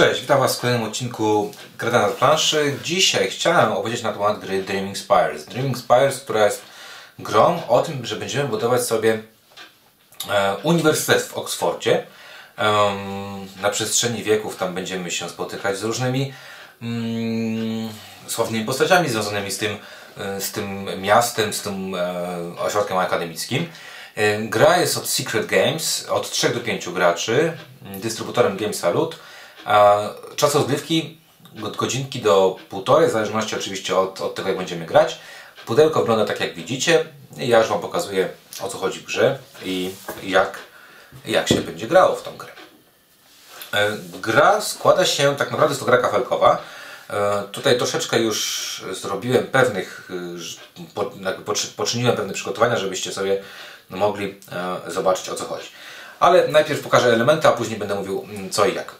Cześć, witam Was w kolejnym odcinku Kreda na planszy. Dzisiaj chciałem opowiedzieć na temat gry Dreaming Spires. Dreaming Spires, która jest grą o tym, że będziemy budować sobie e, uniwersytet w Oksfordzie. na przestrzeni wieków tam będziemy się spotykać z różnymi mm, sławnymi postaciami związanymi z tym, e, z tym miastem, z tym e, ośrodkiem akademickim. Gra jest od Secret Games, od 3 do 5 graczy, dystrybutorem Game Salute. Czas rozgrywki od godzinki do półtorej, w zależności oczywiście od, od tego jak będziemy grać. Pudełko wygląda tak jak widzicie. Ja już Wam pokazuję o co chodzi w grze i jak, jak się będzie grało w tą grę. E, gra składa się, tak naprawdę jest to gra kafelkowa. E, tutaj troszeczkę już zrobiłem pewnych, poczyniłem pewne przygotowania, żebyście sobie mogli e, zobaczyć o co chodzi. Ale najpierw pokażę elementy, a później będę mówił mm, co i jak.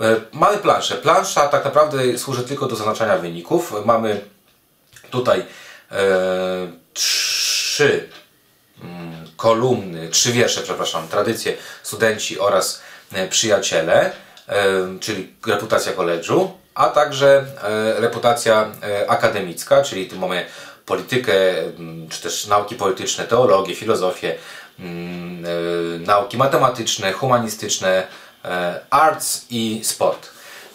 E, mamy planszę. Plansza tak naprawdę służy tylko do zaznaczania wyników. Mamy tutaj e, trzy mm, kolumny, trzy wiersze, przepraszam, tradycje, studenci oraz e, przyjaciele, czyli reputacja koledżu, a także reputacja akademicka, czyli tu mamy politykę, czy też nauki polityczne, teologię, filozofię, nauki matematyczne, humanistyczne, arts i sport.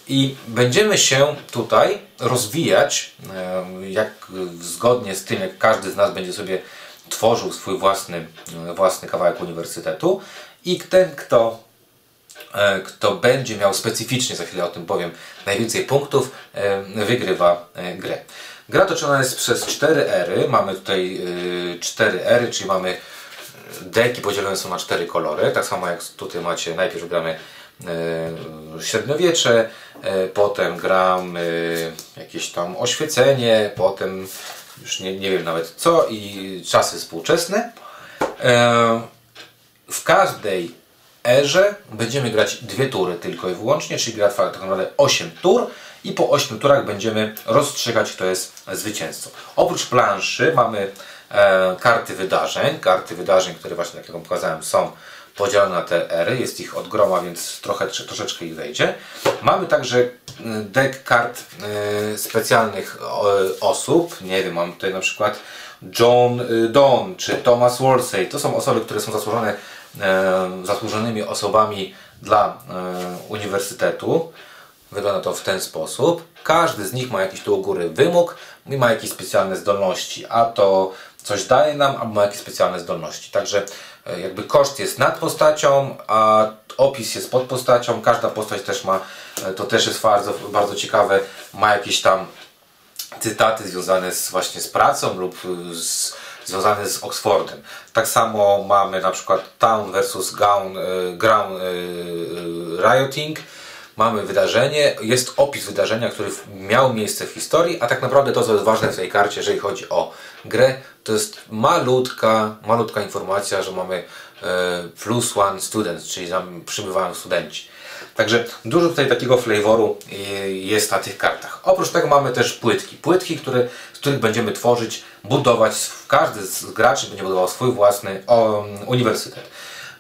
I będziemy się tutaj rozwijać, e, jak zgodnie z tym, jak każdy z nas będzie sobie tworzył swój własny, e, własny kawałek uniwersytetu. I ten, kto, kto będzie miał specyficznie, za chwilę o tym powiem, najwięcej punktów, wygrywa grę. Gra toczona jest przez cztery ery. Mamy tutaj cztery ery, czyli mamy deki podzielone są na cztery kolory. Tak samo jak tutaj macie, najpierw gramy E, średniowiecze, e, potem gram jakieś tam oświecenie, potem już nie, nie wiem nawet co i czasy współczesne. E, w każdej erze będziemy grać dwie tury tylko i wyłącznie, czyli gra trwa tak naprawdę 8 tur i po 8 turach będziemy rozstrzygać kto jest zwycięzcą. Oprócz planszy mamy karty wydarzeń, karty wydarzeń, które właśnie tak jak pokazałem są podzielone na te ery, jest ich od groma, więc trochę, troszeczkę ich wejdzie. Mamy także y, deck kart y, specjalnych osób, nie wiem, mam tutaj na przykład John y, Donne czy Thomas Wolsey. To są osoby, które są zasłużone, zasłużonymi osobami dla uniwersytetu. Wygląda to w ten sposób. Każdy z nich ma jakiś tu u góry wymóg i ma jakieś specjalne zdolności, a to coś daje nam, albo ma jakieś specjalne zdolności. Także e, jakby koszt jest nad postacią, a opis jest pod postacią. Każda postać też ma, e, to też jest bardzo, bardzo ciekawe, ma jakieś tam cytaty związane z, właśnie z pracą lub z, związane z Oxfordem. Tak samo mamy na przykład Town versus Gown, e, Ground Rioting mamy wydarzenie, jest opis wydarzenia, który miał miejsce w historii, a tak naprawdę to, co jest ważne w tej karcie, jeżeli chodzi o grę, to jest malutka, malutka informacja, że mamy e, plus one students, czyli tam przybywają studenci. Także dużo tutaj takiego flavouru e, jest na tych kartach. Oprócz tego mamy też płytki. Płytki, które, z których będziemy tworzyć, budować, każdy z graczy będzie budował swój własny uniwersytet.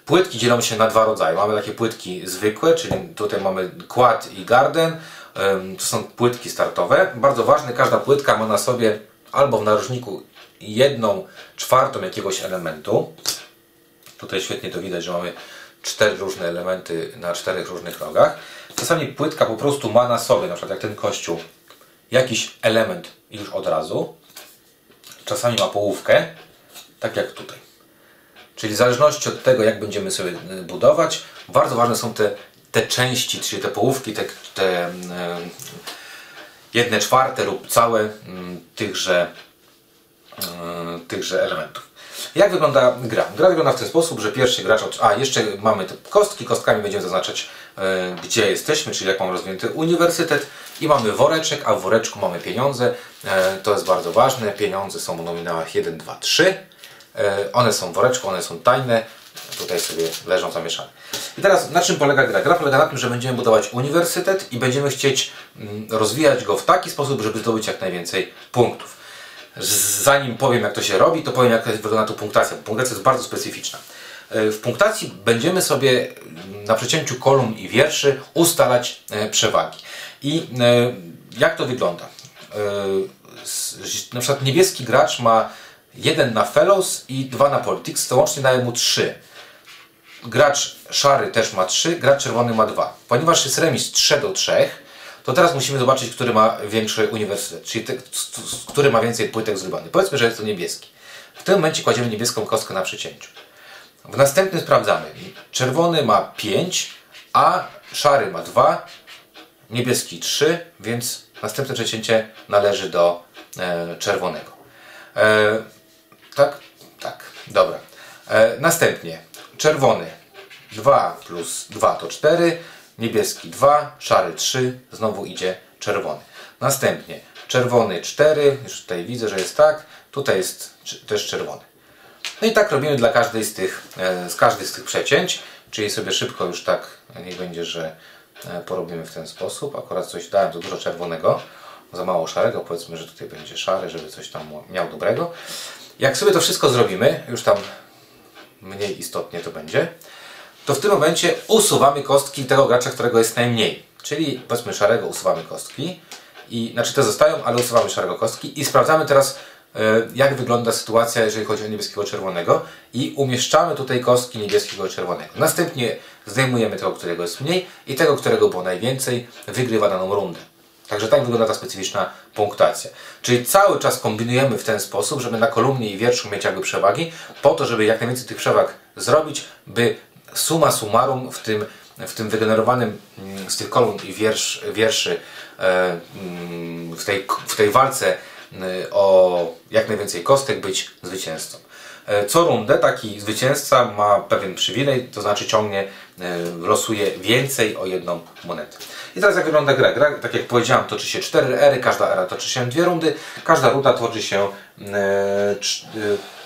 Płytki dzielą się na dwa rodzaje. Mamy takie płytki zwykłe, czyli tutaj mamy quad i garden. To są płytki startowe. Bardzo ważne, każda płytka ma na sobie albo w narożniku jedną czwartą jakiegoś elementu. Tutaj świetnie to widać, że mamy cztery różne elementy na czterech różnych rogach. Czasami płytka po prostu ma na sobie, na przykład jak ten kościół, jakiś element już od razu. Czasami ma połówkę, tak jak tutaj. Czyli w zależności od tego, jak będziemy sobie y, budować, bardzo ważne są te, te części, czyli te połówki, te, te e, jedne czwarte lub całe mm, tychże, e, tychże elementów. Jak wygląda gra? Gra wygląda w ten sposób, że pierwszy gracz. A, jeszcze mamy te kostki. Kostkami będziemy zaznaczać, e, gdzie jesteśmy, czyli jak mamy rozwinięty uniwersytet. I mamy woreczek, a w woreczku mamy pieniądze. E, to jest bardzo ważne. Pieniądze są w nominałach 1, 2, 3. E, one są w woreczku, one są tajne. Tutaj sobie leżą zamieszane. I teraz na czym polega gra? Gra polega na tym, że będziemy budować uniwersytet i będziemy chcieć mm, rozwijać go w taki sposób, żeby zdobyć jak najwięcej punktów. Zanim powiem jak to się robi, to powiem jak wygląda tu punktacja. Punktacja jest bardzo specyficzna. e, w punktacji będziemy sobie na przecięciu kolumn i wierszy ustalać e, przewagi. I jak to wygląda? Na przykład niebieski gracz ma jeden na Fellows i dwa na Politics, to łącznie daje mu trzy. Gracz szary też ma trzy, gracz czerwony ma dwa. Ponieważ jest remis 3 do 3, to teraz musimy zobaczyć, który ma większy uniwersytet, czyli te, który ma więcej płytek z rybany. Powiedzmy, że jest to niebieski. W tym momencie kładziemy niebieską kostkę na przecięciu. W następnym sprawdzamy. Czerwony ma 5, a szary ma 2, niebieski 3, więc następne przecięcie należy do e, czerwonego. E, dobra. E, następnie czerwony 2 plus 2 to 4, niebieski 2, szary 3, znowu idzie czerwony. Następnie czerwony 4, już tutaj widzę, że jest tak, tutaj jest też czerwony. No i tak robimy dla każdej z tych, e, z każdej z tych przecięć, czyli sobie szybko już tak, nie będzie, że e, porobimy w ten sposób. Akurat coś dałem za dużo czerwonego, za mało szarego, powiedzmy, że tutaj będzie szary, żeby coś tam miał dobrego. Jak sobie to wszystko zrobimy, już tam mniej istotnie to będzie, to w tym momencie usuwamy kostki tego gracza, którego jest najmniej. Czyli powiedzmy szarego usuwamy kostki, i, znaczy te zostają, ale usuwamy szarego kostki i sprawdzamy teraz e, jak wygląda sytuacja, jeżeli chodzi o niebieskiego czerwonego i umieszczamy tutaj kostki niebieskiego czerwonego. Następnie zdejmujemy tego, którego jest mniej i tego, którego było najwięcej, wygrywa daną rundę. Także tak wygląda ta specyficzna punktacja. Czyli cały czas kombinujemy w ten sposób, żeby na kolumnie i wierszu mieć jakby przewagi, po to, żeby jak najwięcej tych przewag zrobić, by suma summarum w tym, w tym wygenerowanym mm, z tych kolumn i wiersz, wierszy e, mm, w tej, w tej walce e, o jak najwięcej kostek być zwycięzcą. E, co rundę taki zwycięzca ma pewien przywilej, to znaczy ciągnie, losuje więcej o jedną monetę. I teraz jak wygląda gra? Gra, tak jak powiedziałem, toczy się cztery ery, każda era toczy się dwie rundy, każda runda toczy się,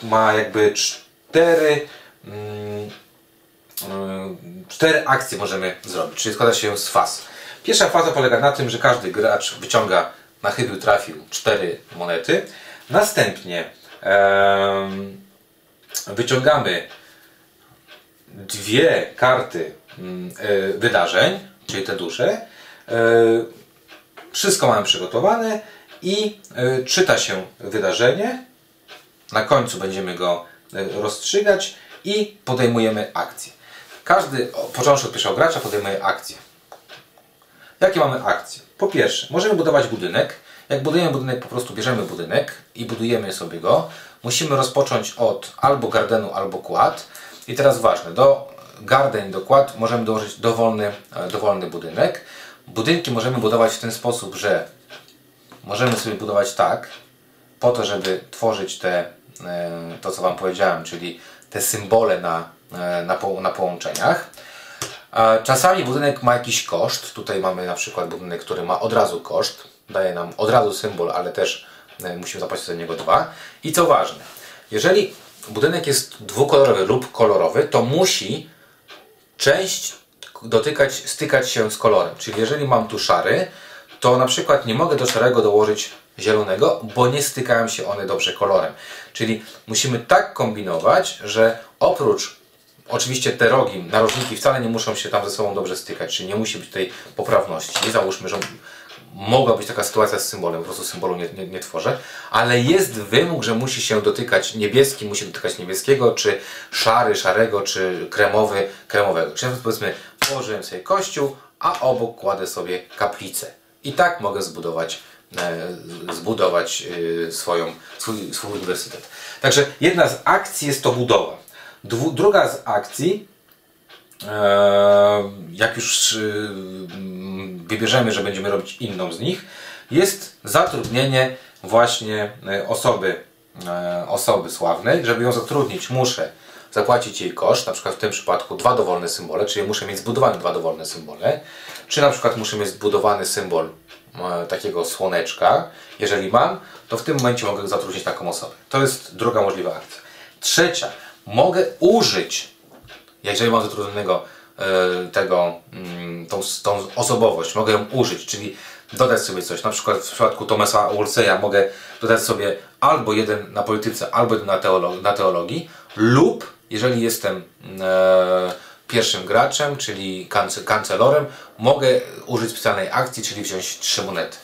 ma jakby cztery mm, cztery akcje możemy zrobić, czyli składa się z faz. Pierwsza faza polega na tym, że każdy gracz wyciąga na chybił trafił cztery monety. Następnie wyciągamy dwie karty yy, wydarzeń, czyli te dusze. Yy, wszystko mamy przygotowane i czyta się wydarzenie. Na końcu będziemy go rozstrzygać i podejmujemy akcję. Każdy, począwszy od pierwszego gracza, podejmuje akcję. Jakie mamy akcje? Po pierwsze, możemy budować budynek. Jak budujemy budynek, po prostu bierzemy budynek i budujemy sobie go. Musimy rozpocząć od albo gardenu, albo kład. I teraz ważne, do garden, do kład możemy dołożyć dowolny, e, dowolny budynek. Budynki możemy budować w ten sposób, że możemy sobie budować tak, po to, żeby tworzyć te, e, to co Wam powiedziałem, czyli te symbole na E, na, po, na połączeniach. Czasami budynek ma jakiś koszt. Tutaj mamy na przykład budynek, który ma od razu koszt. Daje nam od razu symbol, ale też musimy zapłacić za niego dwa. I co ważne, jeżeli budynek jest dwukolorowy lub kolorowy, to musi część dotykać, stykać się z kolorem. Czyli jeżeli mam tu szary, to na przykład nie mogę do szarego dołożyć zielonego, bo nie stykają się one dobrze kolorem. Czyli musimy tak kombinować, że oprócz Oczywiście te rogi, narożniki wcale nie muszą się tam ze sobą dobrze stykać, czyli nie musi być tej poprawności. Nie załóżmy, że mogła być taka sytuacja z symbolem, po prostu symbolu nie, nie, nie, tworzę, ale jest wymóg, że musi się dotykać niebieski, musi dotykać niebieskiego, czy szary, szarego, czy kremowy, kremowego. Czyli powiedzmy, położyłem sobie kościół, a obok kładę sobie kaplicę. I tak mogę zbudować, e, zbudować e, swoją, swój, swój uniwersytet. Także jedna z akcji jest to budowa. Dwu, druga z akcji, jak już e, wybierzemy, że będziemy robić inną z nich, jest zatrudnienie właśnie e, osoby, e, osoby sławnej. Żeby ją zatrudnić, muszę zapłacić jej koszt, na przykład w tym przypadku dwa dowolne symbole, czyli muszę mieć zbudowane dwa dowolne symbole, czy na przykład muszę mieć zbudowany symbol e, takiego słoneczka. Jeżeli mam, to w tym momencie mogę zatrudnić taką osobę. To jest druga możliwa akcja. Trzecia, mogę użyć, jeżeli mam zatrudnionego e, tego, mm, tą, tą osobowość, mogę ją użyć, czyli dodać sobie coś. Na przykład w przypadku Thomasa Wolseya mogę dodać sobie albo jeden na polityce, albo jeden na, teologii, na teologii lub jeżeli jestem e, pierwszym graczem, czyli kance, kancelorem, mogę użyć specjalnej akcji, czyli wziąć trzy monety.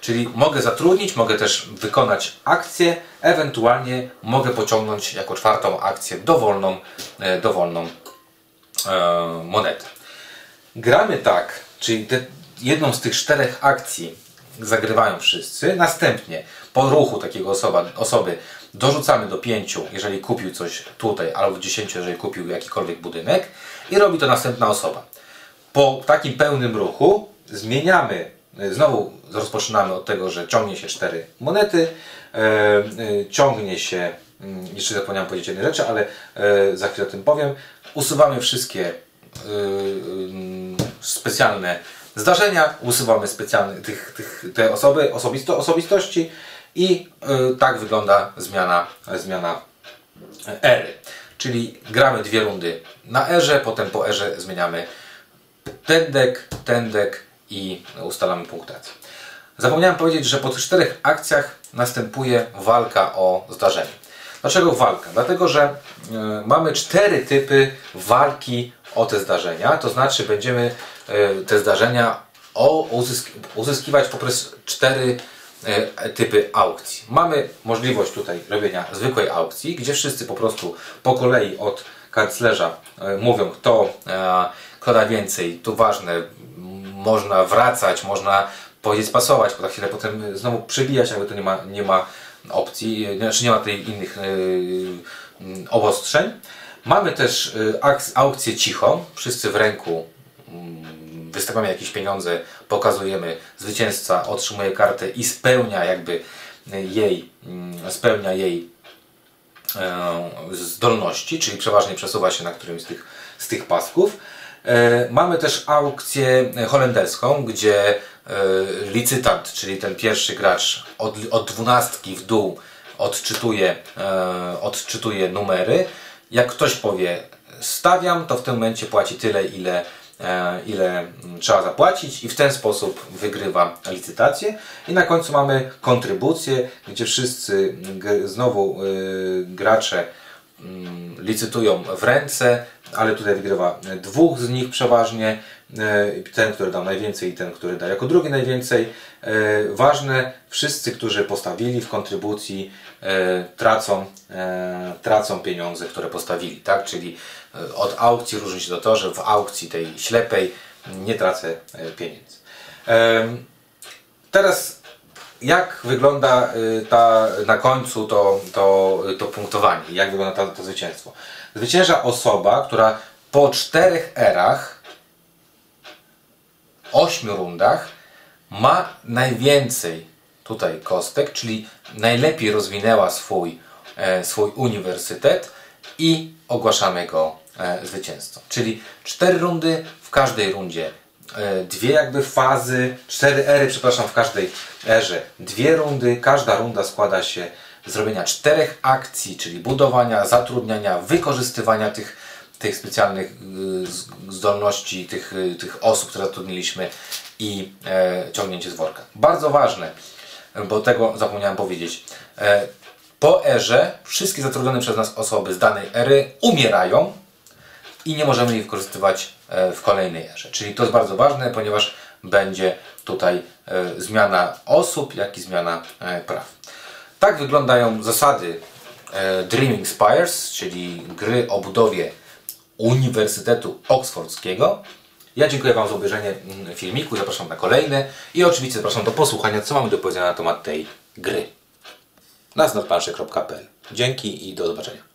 Czyli mogę zatrudnić, mogę też wykonać akcję, ewentualnie mogę pociągnąć jako czwartą akcję dowolną, e, dowolną monetę. Gramy tak, czyli te, jedną z tych czterech akcji zagrywają wszyscy. Następnie po ruchu takiego osoba, osoby dorzucamy do pięciu, jeżeli kupił coś tutaj, albo do dziesięciu, jeżeli kupił jakikolwiek budynek i robi to następna osoba. Po takim pełnym ruchu zmieniamy, e, znowu rozpoczynamy od tego, że ciągnie się cztery monety, e, e, ciągnie się, jeszcze zapomniałem powiedzieć jednej rzeczy, ale e, za chwilę o tym powiem, usuwamy wszystkie e, mm, specjalne zdarzenia, usuwamy specjalne tych, tych, te osoby, osobisto, osobistości i y, tak wygląda zmiana, zmiana ery. Czyli gramy dwie rundy na erze, potem po erze zmieniamy ten dek, ten dek i ustalamy punktację. Zapomniałem powiedzieć, że po tych czterech akcjach następuje walka o zdarzenie. Dlaczego walka? Dlatego, że y, mamy cztery typy walki o te zdarzenia, to znaczy będziemy y, te zdarzenia uzyskiwać poprzez cztery y, typy aukcji. Mamy możliwość tutaj robienia zwykłej aukcji, gdzie wszyscy po prostu po kolei od kanclerza mówią, kto, kto da więcej. Tu ważne, można wracać, można powiedzieć pasować, po chwilę potem znowu przebijać, ale to nie ma, nie ma opcji, znaczy nie ma tej innych yy, obostrzeń. Mamy też yy, aukcję cicho, wszyscy w ręku yy, wystawiamy jakieś pieniądze, pokazujemy, zwycięzca otrzymuje kartę i spełnia jakby jej, spełnia jej zdolności, czyli przeważnie przesuwa się na którymś z tych, z tych pasków. Mamy też aukcję holenderską, gdzie E, licytant, czyli ten pierwszy gracz od, od dwunastki w dół odczytuje, e, odczytuje numery. Jak ktoś powie stawiam, to w tym momencie płaci tyle, ile, e, ile trzeba zapłacić i w ten sposób wygrywa licytację. I na końcu mamy kontrybucję, gdzie wszyscy znowu gracze mm, licytują w ręce, ale tutaj wygrywa dwóch z nich przeważnie E, ten, który dał najwięcej i ten, który da jako drugi najwięcej. E, ważne, wszyscy, którzy postawili w kontrybucji, e, tracą, tracą pieniądze, które postawili. Tak? Czyli od aukcji różni się to to, że w aukcji tej ślepej nie tracę pieniędzy. Teraz jak wygląda ta, na końcu to, to, to punktowanie? Jak wygląda to, to zwycięstwo? Zwycięża osoba, która po czterech erach 8 rundach ma najwięcej tutaj kostek, czyli najlepiej rozwinęła swój, e, swój uniwersytet i ogłaszamy go e, zwycięzcą. Czyli 4 rundy, w każdej rundzie dwie jakby fazy, cztery ery, przepraszam, w każdej erze dwie rundy. Każda runda składa się z robienia czterech akcji, czyli budowania, zatrudniania, wykorzystywania tych tych specjalnych y, zdolności tych, y, tych osób, które zatrudniliśmy i e, ciągnięcie z worka. Bardzo ważne, bo tego zapomniałem powiedzieć. E, po erze wszystkie zatrudnione przez nas osoby z danej ery umierają i nie możemy ich wykorzystywać e, w kolejnej erze. Czyli to jest bardzo ważne, ponieważ będzie tutaj e, zmiana osób, jak i zmiana e, praw. Tak wyglądają zasady e, Dreaming Spires, czyli gry o budowie Uniwersytetu Oksfordzkiego. Ja dziękuję Wam za obejrzenie mm, filmiku, zapraszam na kolejne i oczywiście zapraszam do posłuchania, co mamy do powiedzenia na temat tej gry. na Dzięki i do zobaczenia.